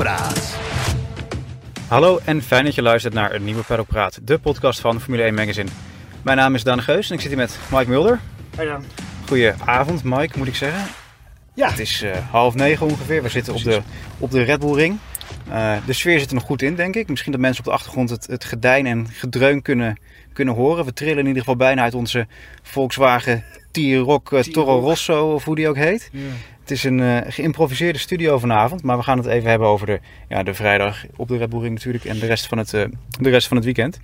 Praat. Hallo en fijn dat je luistert naar een nieuwe Paddock Praat, de podcast van Formule 1 Magazine. Mijn naam is Daan Geus en ik zit hier met Mike Mulder. Hey dan. Goedenavond Mike, moet ik zeggen. Ja, Het is eh, half negen ongeveer, we zitten op de, op de Red Bull Ring. Eh, de sfeer zit er nog goed in, denk ik. Misschien dat mensen op de achtergrond het, het gedijn en gedreun kunnen, kunnen horen. We trillen in ieder geval bijna uit onze Volkswagen T-Roc eh, Toro. Rosso, of hoe die ook heet. Het is een eh, geïmproviseerde studio vanavond, maar we gaan het even hebben over de, ja, de vrijdag op de Red Bull Ring natuurlijk en de rest van het, eh, de rest van het weekend.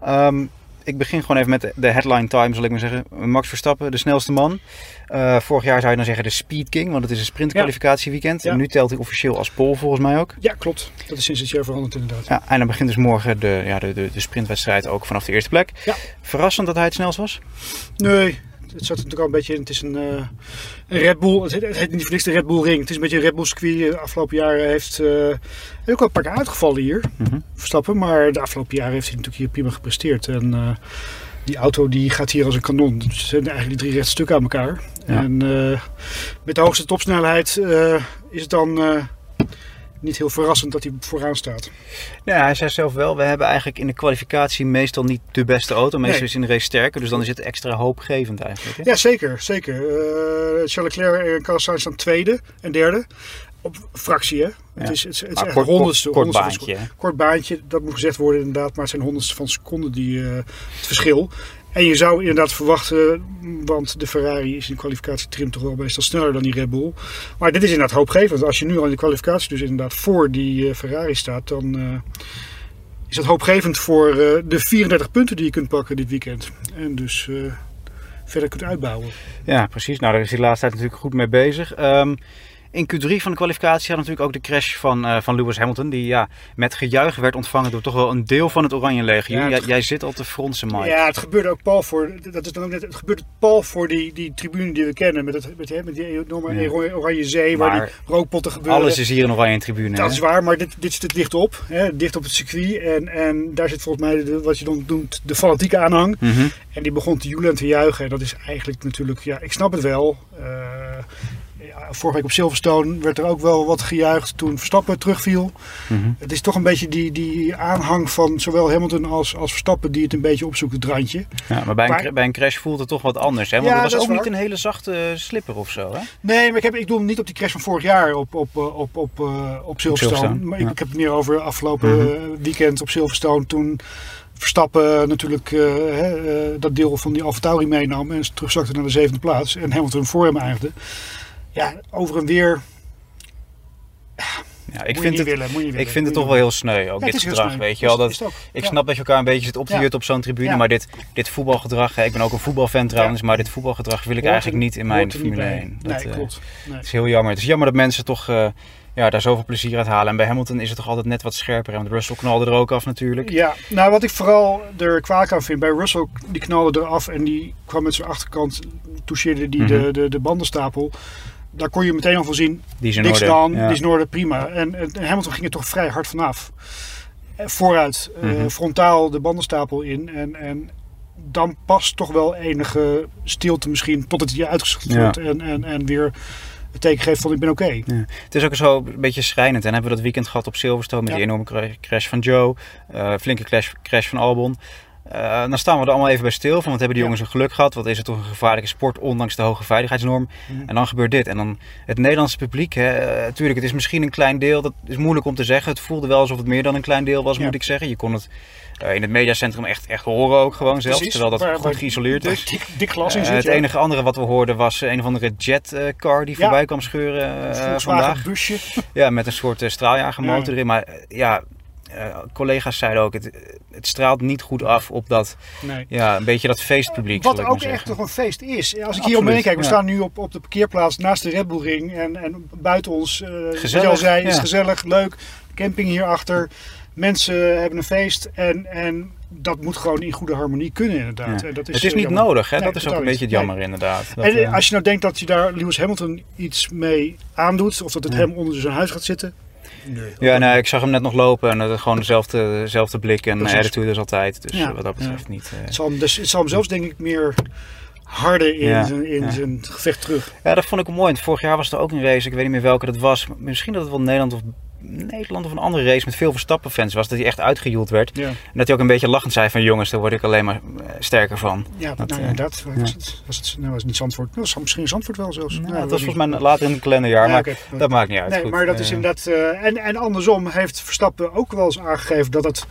Ehm, ik begin gewoon even met de, headline time, zal ik maar zeggen. Max Verstappen, de snelste man. Eh, vorig jaar zou je dan zeggen de Speed King, want het is een sprintkwalificatieweekend. Ja. En nu telt hij officieel als pole volgens mij ook. ja, klopt. Dat is sinds dit jaar veranderd inderdaad. Ja, en dan begint dus morgen de, ja, de, de, de sprintwedstrijd ook vanaf de eerste plek. Ja. Verrassend dat hij het snelst was. Nee, het zat natuurlijk al een beetje in. Het is een, eh, een Red Bull. Het heet, het heet niet voor niks de Red Bull Ring. Het is een beetje een Red Bull circuit. De afgelopen jaren heeft uh, ook al een paar keer uitgevallen hier. Mhm. Verstappen. Maar de afgelopen jaren heeft hij natuurlijk hier prima gepresteerd. En eh, die auto die gaat hier als een kanon. Dus het zijn eigenlijk drie rechtstukken aan elkaar. Ja. En eh, met de hoogste topsnelheid eh, is het dan eh, niet heel verrassend dat hij vooraan staat. Ja, hij zei zelf wel, we hebben eigenlijk in de kwalificatie meestal niet de beste auto. Meestal Nee. is in de race sterker, dus dan is het extra hoopgevend eigenlijk. Hè? Ja, zeker. zeker. Charles Leclerc en Carlos Sainz staan tweede en derde. Op fractie, hè? Ja. Het is, het is, het is Maar echt kort, honderdste. kort, kort honderdste van baantje. Kort baantje, dat moet gezegd worden inderdaad. Maar het zijn honderdste van seconden die, eh, het verschil. En je zou inderdaad verwachten, want de Ferrari is in de kwalificatie trim toch wel meestal sneller dan die Red Bull. Maar dit is inderdaad hoopgevend. Als je nu al in de kwalificatie dus inderdaad voor die eh, Ferrari staat, dan eh, is dat hoopgevend voor eh, de 34 punten die je kunt pakken dit weekend. En dus verder kunt uitbouwen. Ja, precies. Nou, daar is hij de laatste tijd natuurlijk goed mee bezig. Ehm, in Q3 van de kwalificatie had natuurlijk ook de crash van, eh, van Lewis Hamilton. Die ja, met gejuich werd ontvangen door toch wel een deel van het Oranje. Ja, jij, jij zit al te fronsen, Mike. Ja, het gebeurde ook pal voor. Dat is dan ook net. Het gebeurde pal voor die, die tribune die we kennen. Met, het, met, hè, met die enorme Ja. oranje- zee. waar die rookpotten gebeuren. Alles is hier een Oranje Tribune. dat hè? is waar, maar dit, dit zit dicht op. Hè, dicht op het circuit. En, en daar zit volgens mij de, wat je dan noemt de fanatieke aanhang. Mhm. En die begon te joelen en te juichen. En dat is eigenlijk natuurlijk. Ja, ik snap het wel. Eh, vorige week op Silverstone werd er ook wel wat gejuicht toen Verstappen terugviel. Mhm. Het is toch een beetje die, die aanhang van zowel Hamilton als, als Verstappen die het een beetje opzoekt, het randje. Ja, maar bij een, Maar- bij een crash voelt het toch wat anders. Hè? Want Ja, het was ook niet waar. een hele zachte slipper of zo. Hè? Nee, maar ik, heb, ik doe hem niet op die crash van vorig jaar op, op, eh, op, op, eh, op Silverstone. Silverstone, maar ja. ik, heb het meer over afgelopen Mhm. eh, weekend op Silverstone. Toen Verstappen natuurlijk eh, eh, dat deel van die Alfa Tauri meenam en terugzakte naar de zevende plaats. En Hamilton voor hem eindigde. Ja, over en weer. Ja, ik vind het, willen, ik willen. vind het toch wel heel sneu, ook Ja, dit gedrag. sneu. Weet je wel, dat, is ik Ja. snap dat je elkaar een beetje zit op te Ja. op zo'n tribune, maar dit, dit voetbalgedrag, ik ben ook een voetbalfan trouwens, maar dit voetbalgedrag wil ik Hoort er- eigenlijk niet in mijn er Formule bij. 1. Dat, Nee, eh, klopt. Nee. Het is heel jammer. Het is jammer dat mensen toch eh, ja, daar zoveel plezier uit halen. En bij Hamilton is het toch altijd net wat scherper. Want Russell knalde er ook af natuurlijk. Ja, nou wat ik vooral er kwalijk aan vind, bij Russell die knalde eraf en die kwam met zijn achterkant, toucheerde die Mhm. de, de, de bandenstapel. Daar kon je meteen al van zien, Die is in niks dan, Ja. die is in orde, prima. En, en Hamilton ging er toch vrij hard vanaf. Eh, Vooruit, eh, Mhm. frontaal de bandenstapel in en, en dan past toch wel enige stilte misschien totdat hij uitgeschot Ja. wordt en, en, en weer het teken geeft van ik ben oké. Ja. Het is ook zo een beetje schrijnend. En hebben we dat weekend gehad op Silverstone met Ja. die enorme cra- crash van Joe. eh, flinke crash, crash van Albon. Eh, dan staan we er allemaal even bij stil van. Wat hebben die jongens een geluk gehad? Wat is het toch een gevaarlijke sport ondanks de hoge veiligheidsnorm? Mhm. En dan gebeurt dit. En dan het Nederlandse publiek. Hè, eh, tuurlijk, het is misschien een klein deel. Dat is moeilijk om te zeggen. Het voelde wel alsof het meer dan een klein deel was, Ja. moet ik zeggen. Je kon het eh, in het mediacentrum echt, echt horen ook gewoon zelfs. Precies, terwijl dat waar- goed waar- geïsoleerd waar is. Dik, dik glas in zit. het ja. enige andere wat we hoorden was een of andere jetcar die Ja. voorbij kwam scheuren vandaag. busje. Ja, met een soort straaljagermotor Ja. erin. Maar ja, collega's zeiden ook, het, het straalt niet goed af op dat, Nee. ja, een beetje dat feestpubliek. Wat ook echt zeggen. toch een feest is. Als ik Absoluut, hier omheen kijk, we ja. staan nu op, op de parkeerplaats naast de Red Bull Ring. En, en buiten ons, eh Gezellig, al zei, is ja. gezellig, leuk. Camping hierachter. Mensen hebben een feest. En, en dat moet gewoon in goede harmonie kunnen inderdaad. Ja. En dat het is eh, niet jammer. nodig, hè? Nee, dat is ook een beetje jammer inderdaad. Dat, en eh, eh, als je nou denkt dat je daar Lewis Hamilton iets mee aandoet, of dat het Ja. hem onder zijn huis gaat zitten. Nee, ja, nee, ik zag hem net nog lopen en uh, gewoon dezelfde, dezelfde blik en Precies. attitude als altijd. Dus Ja. wat dat betreft niet. uh, het, zal hem, dus, het zal hem zelfs denk ik meer harder in, Ja, zijn, in ja. zijn gevecht terug. Ja, dat vond ik mooi. Want vorig jaar was er ook een race, ik weet niet meer welke dat was. Misschien dat het wel Nederland of Nederland of een andere race met veel Verstappen-fans was, dat hij echt uitgejoeld werd. Ja, En dat hij ook een beetje lachend zei van jongens, daar word ik alleen maar eh, sterker van. ja Dat, nou, eh, ja. Was het, was het, nou, was het niet Zandvoort. Nou, misschien Zandvoort wel zelfs. Nou, Nou, dat was volgens mij later in het kalenderjaar, Ja, maar dat maakt niet uit. Nee, Goed, maar dat is eh, inderdaad. eh, en, en andersom heeft Verstappen ook wel eens aangegeven dat het.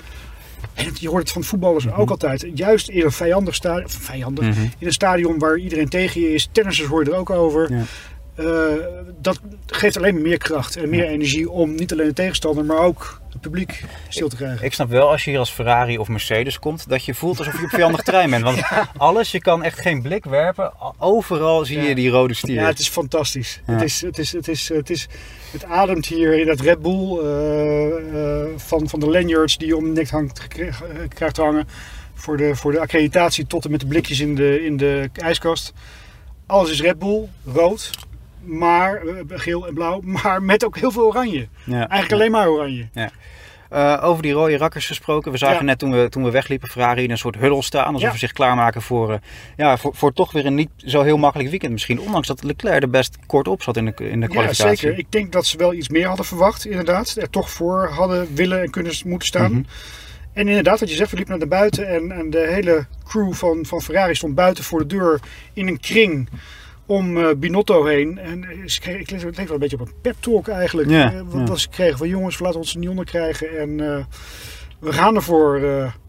En je hoort het van voetballers Mhm. ook altijd. Juist in een vijandig stadion. Vijandig. mhm. In een stadion waar iedereen tegen je is. Tennissers hoor je er ook over. Eh, dat geeft alleen maar meer kracht en meer energie om niet alleen de tegenstander, maar ook het publiek stil te krijgen. Ik snap wel als je hier als Ferrari of Mercedes komt, dat je voelt alsof je op vijandig terrein bent. Want alles, je kan echt geen blik werpen. Overal zie je die rode stier. Ja, het is fantastisch. Ja. Het, is, het, is, het, is, het, is, het ademt hier in dat Red Bull eh, eh, van, van de lanyards die je om de nek hangt, krijgt te hangen. Voor de, voor de accreditatie tot en met de blikjes in de, in de ijskast. Alles is Red Bull, rood, maar, eh, geel en blauw, maar met ook heel veel oranje. Ja. Eigenlijk alleen maar oranje. Eh, over die rode rakkers gesproken. We zagen Ja. net toen we, toen we wegliepen Ferrari in een soort huddle staan. Alsof Ja. ze zich klaarmaken voor, eh, ja, voor, voor toch weer een niet zo heel makkelijk weekend misschien. Ondanks dat Leclerc er best kort op zat in de, in de Ja, kwalificatie. zeker. Ik denk dat ze wel iets meer hadden verwacht, inderdaad. Er toch voor hadden willen en kunnen moeten staan. Mhm. En inderdaad, wat je zegt, we liepen naar de buiten en, en de hele crew van, van Ferrari stond buiten voor de deur in een kring om eh, Binotto heen. En ik leek wel een beetje op een pep talk eigenlijk. Ja, Eh, wat ja. ze kregen van jongens, we laten ons er niet onder krijgen en eh, we gaan ervoor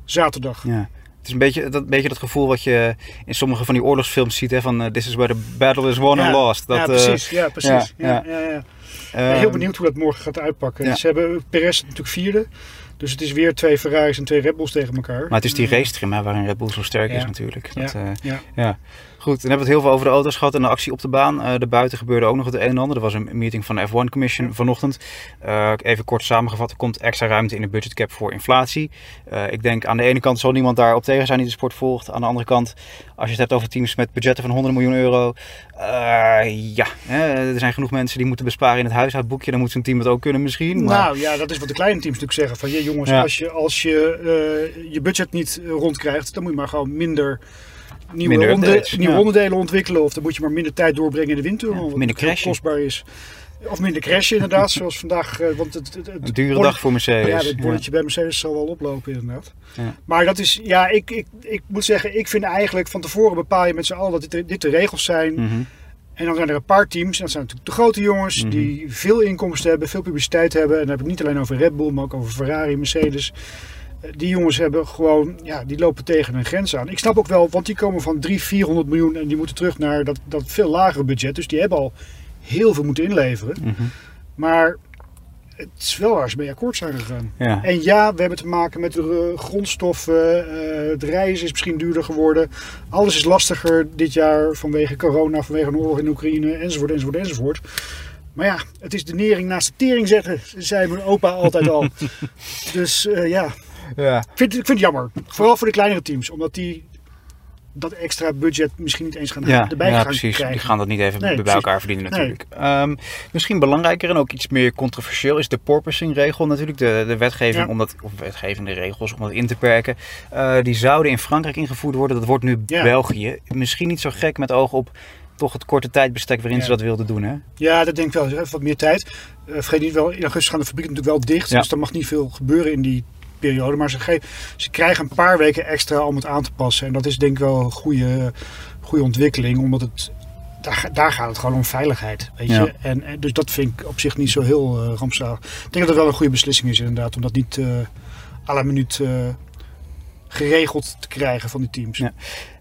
zaterdag. Ja. Het is een beetje dat, beetje dat gevoel wat je in sommige van die oorlogsfilms ziet. Hè, van this is where the battle is won Ja, and lost. Dat, ja, precies. Ja, precies. ja, Ja, ja. ja, ja. heel benieuwd hoe dat morgen gaat uitpakken. Ze hebben Perez natuurlijk vierde. Dus het is weer twee Ferraris en twee Red Bulls tegen elkaar. Maar het is die Eh, racetrim hè, waarin Red Bull zo sterk is natuurlijk. Dat, eh, Ja. ja. Goed, dan hebben we het heel veel over de auto's gehad en de actie op de baan. Eh daarbuiten gebeurde ook nog het een en ander. Er was een meeting van de F1 Commission vanochtend. Eh, even kort samengevat, er komt extra ruimte in de budgetcap voor inflatie. Eh, ik denk aan de ene kant zal niemand daarop tegen zijn die de sport volgt. Aan de andere kant, als je het hebt over teams met budgetten van 100 miljoen euro. eh, ja, hè, er zijn genoeg mensen die moeten besparen in het huishoudboekje. Dan moet zo'n team het ook kunnen misschien. Maar... Nou ja, dat is wat de kleine teams natuurlijk zeggen. Van ja, jongens, Ja. als je, als je eh, je budget niet eh, rondkrijgt, dan moet je maar gewoon minder nieuwe, Minder onder- updates, nieuwe ja. onderdelen ontwikkelen. Of dan moet je maar minder tijd doorbrengen in de windtunnel. Ja, wat minder kostbaar is. Of minder crashen inderdaad, zoals vandaag. eh, want het, het, het Een dure dag voor Mercedes. Ja, het Ja. bordetje bij Mercedes zal wel oplopen inderdaad. Ja. Maar dat is, ja, ik, ik, ik moet zeggen, ik vind eigenlijk van tevoren bepaal je met z'n allen dat dit, de- dit de regels zijn. Mhm. En dan zijn er een paar teams, en dat zijn natuurlijk de grote jongens, Mhm. die veel inkomsten hebben, veel publiciteit hebben. En dan heb ik niet alleen over Red Bull, maar ook over Ferrari, Mercedes. Eh, Die jongens hebben gewoon, ja, die lopen tegen een grens aan. Ik snap ook wel, want die komen van 300, 400 miljoen en die moeten terug naar dat, dat veel lagere budget. Dus die hebben al heel veel moeten inleveren. Mhm. Maar het is wel waar ze mee akkoord zijn gegaan. Ja. En ja, we hebben te maken met de eh, grondstoffen. eh, het reizen is misschien duurder geworden. Alles is lastiger dit jaar vanwege corona, vanwege een oorlog in Oekraïne, enzovoort, enzovoort, enzovoort. Maar ja, het is de nering naast de tering zetten, zei mijn opa altijd al. dus eh, ja, ja. ik vind, ik vind het jammer. Vooral voor de kleinere teams, omdat die dat extra budget misschien niet eens gaan Ja, erbij ja gaan precies. krijgen. Die gaan dat niet even Nee, bij precies. elkaar verdienen Nee. natuurlijk. Ehm, misschien belangrijker en ook iets meer controversieel is de porpoising regel natuurlijk. De, de wetgeving Ja. om dat, of wetgevende regels om dat in te perken. Eh, die zouden in Frankrijk ingevoerd worden. Dat wordt nu Ja. België. Misschien niet zo gek met oog op toch het korte tijdbestek waarin Ja. ze dat wilden doen. Hè? Ja, dat denk ik wel. Even wat meer tijd. Eh, vergeet niet wel, in augustus gaan de fabrieken natuurlijk wel dicht. Ja. Dus er mag niet veel gebeuren in die periode. Maar ze, ge- ze krijgen een paar weken extra om het aan te passen. En dat is denk ik wel een goede, goede ontwikkeling. Omdat het, daar, daar gaat het gewoon om veiligheid. Weet Ja. je? En, en dus dat vind ik op zich niet zo heel eh rampzalig. Ik denk dat het wel een goede beslissing is inderdaad. Om dat niet eh à la minuut eh, geregeld te krijgen van die teams. Ja.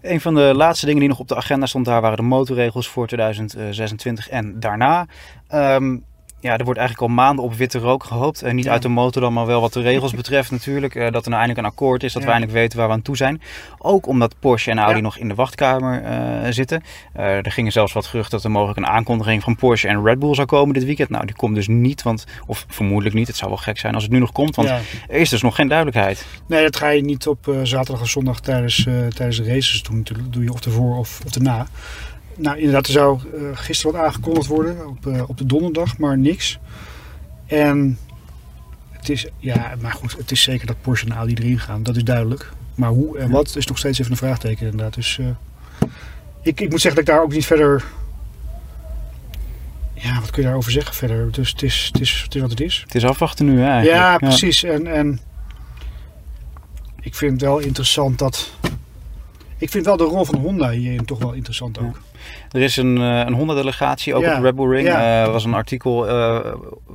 Een van de laatste dingen die nog op de agenda stond daar waren de motorregels voor 2026 en daarna. Ehm, ja, er wordt eigenlijk al maanden op witte rook gehoopt. En niet Ja. uit de motor dan, maar wel wat de regels betreft natuurlijk. eh, dat er nou eindelijk een akkoord is, dat we eindelijk weten waar we aan toe zijn. Ook omdat Porsche en Audi Ja. nog in de wachtkamer eh, zitten. Eh, er gingen zelfs wat geruchten dat er mogelijk een aankondiging van Porsche en Red Bull zou komen dit weekend. Nou, die komt dus niet, want, of vermoedelijk niet. Het zou wel gek zijn als het nu nog komt, want er is dus nog geen duidelijkheid. Nee, dat ga je niet op zaterdag of zondag tijdens, tijdens de races doen. Natuurlijk doe je of ervoor of, of erna. Nou, inderdaad, er zou eh, gisteren wat aangekondigd worden op, eh, op de donderdag, maar niks. En het is, ja, maar goed, het is zeker dat Porsche en Audi erin gaan. Dat is duidelijk. Maar hoe en wat is nog steeds even een vraagteken inderdaad. Dus eh, ik, ik moet zeggen dat ik daar ook niet verder... Ja, wat kun je daarover zeggen verder? Dus het is, het is, het is wat het is. Het is afwachten nu hè, eigenlijk. Ja, precies. En, en ik vind het wel interessant dat... Ik vind wel de rol van Honda hierin toch wel interessant ook. Er is een, eh, een Honda-delegatie, ook Ja. op de Red Bull Ring. Ja. Er was een artikel eh,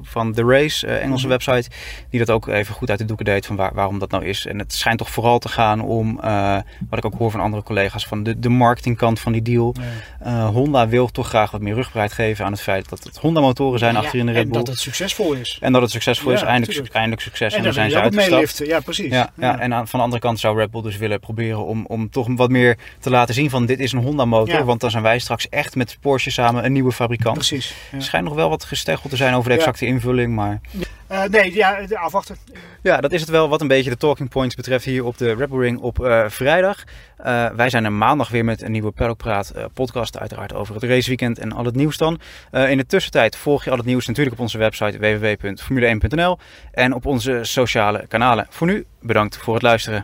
van The Race, eh, Engelse Mhm. website, die dat ook even goed uit de doeken deed van waar, waarom dat nou is. En het schijnt toch vooral te gaan om, eh, wat ik ook hoor van andere collega's, van de, de marketingkant van die deal. Ja. Eh, Honda wil toch graag wat meer rugbaarheid geven aan het feit dat het Honda-motoren zijn Ja, achter in de Red En Bull. dat het succesvol is. En dat het succesvol is, eindelijk, tuurlijk. eindelijk succes. En, En dan dan zijn ze uitgestapt. Ja, precies. Ja, ja. en aan, van de andere kant zou Red Bull dus willen proberen om, om toch wat meer te laten zien van dit is een Honda motor. Ja. Want dan zijn wij straks echt met Porsche samen een nieuwe fabrikant. Precies. Ja. Er schijnt nog wel wat gesteggeld te zijn over de Ja. exacte invulling. Maar Eh, nee, ja, de- afwachten. ja, dat is het wel wat een beetje de talking points betreft hier op de Red Bull Ring op eh, vrijdag. Eh, wij zijn er maandag weer met een nieuwe Paddockpraat eh, podcast. Uiteraard over het raceweekend en al het nieuws dan. Eh, in de tussentijd volg je al het nieuws natuurlijk op onze website www.formule1.nl. En op onze sociale kanalen. Voor nu, bedankt voor het luisteren.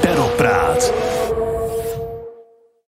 Pedalpraat.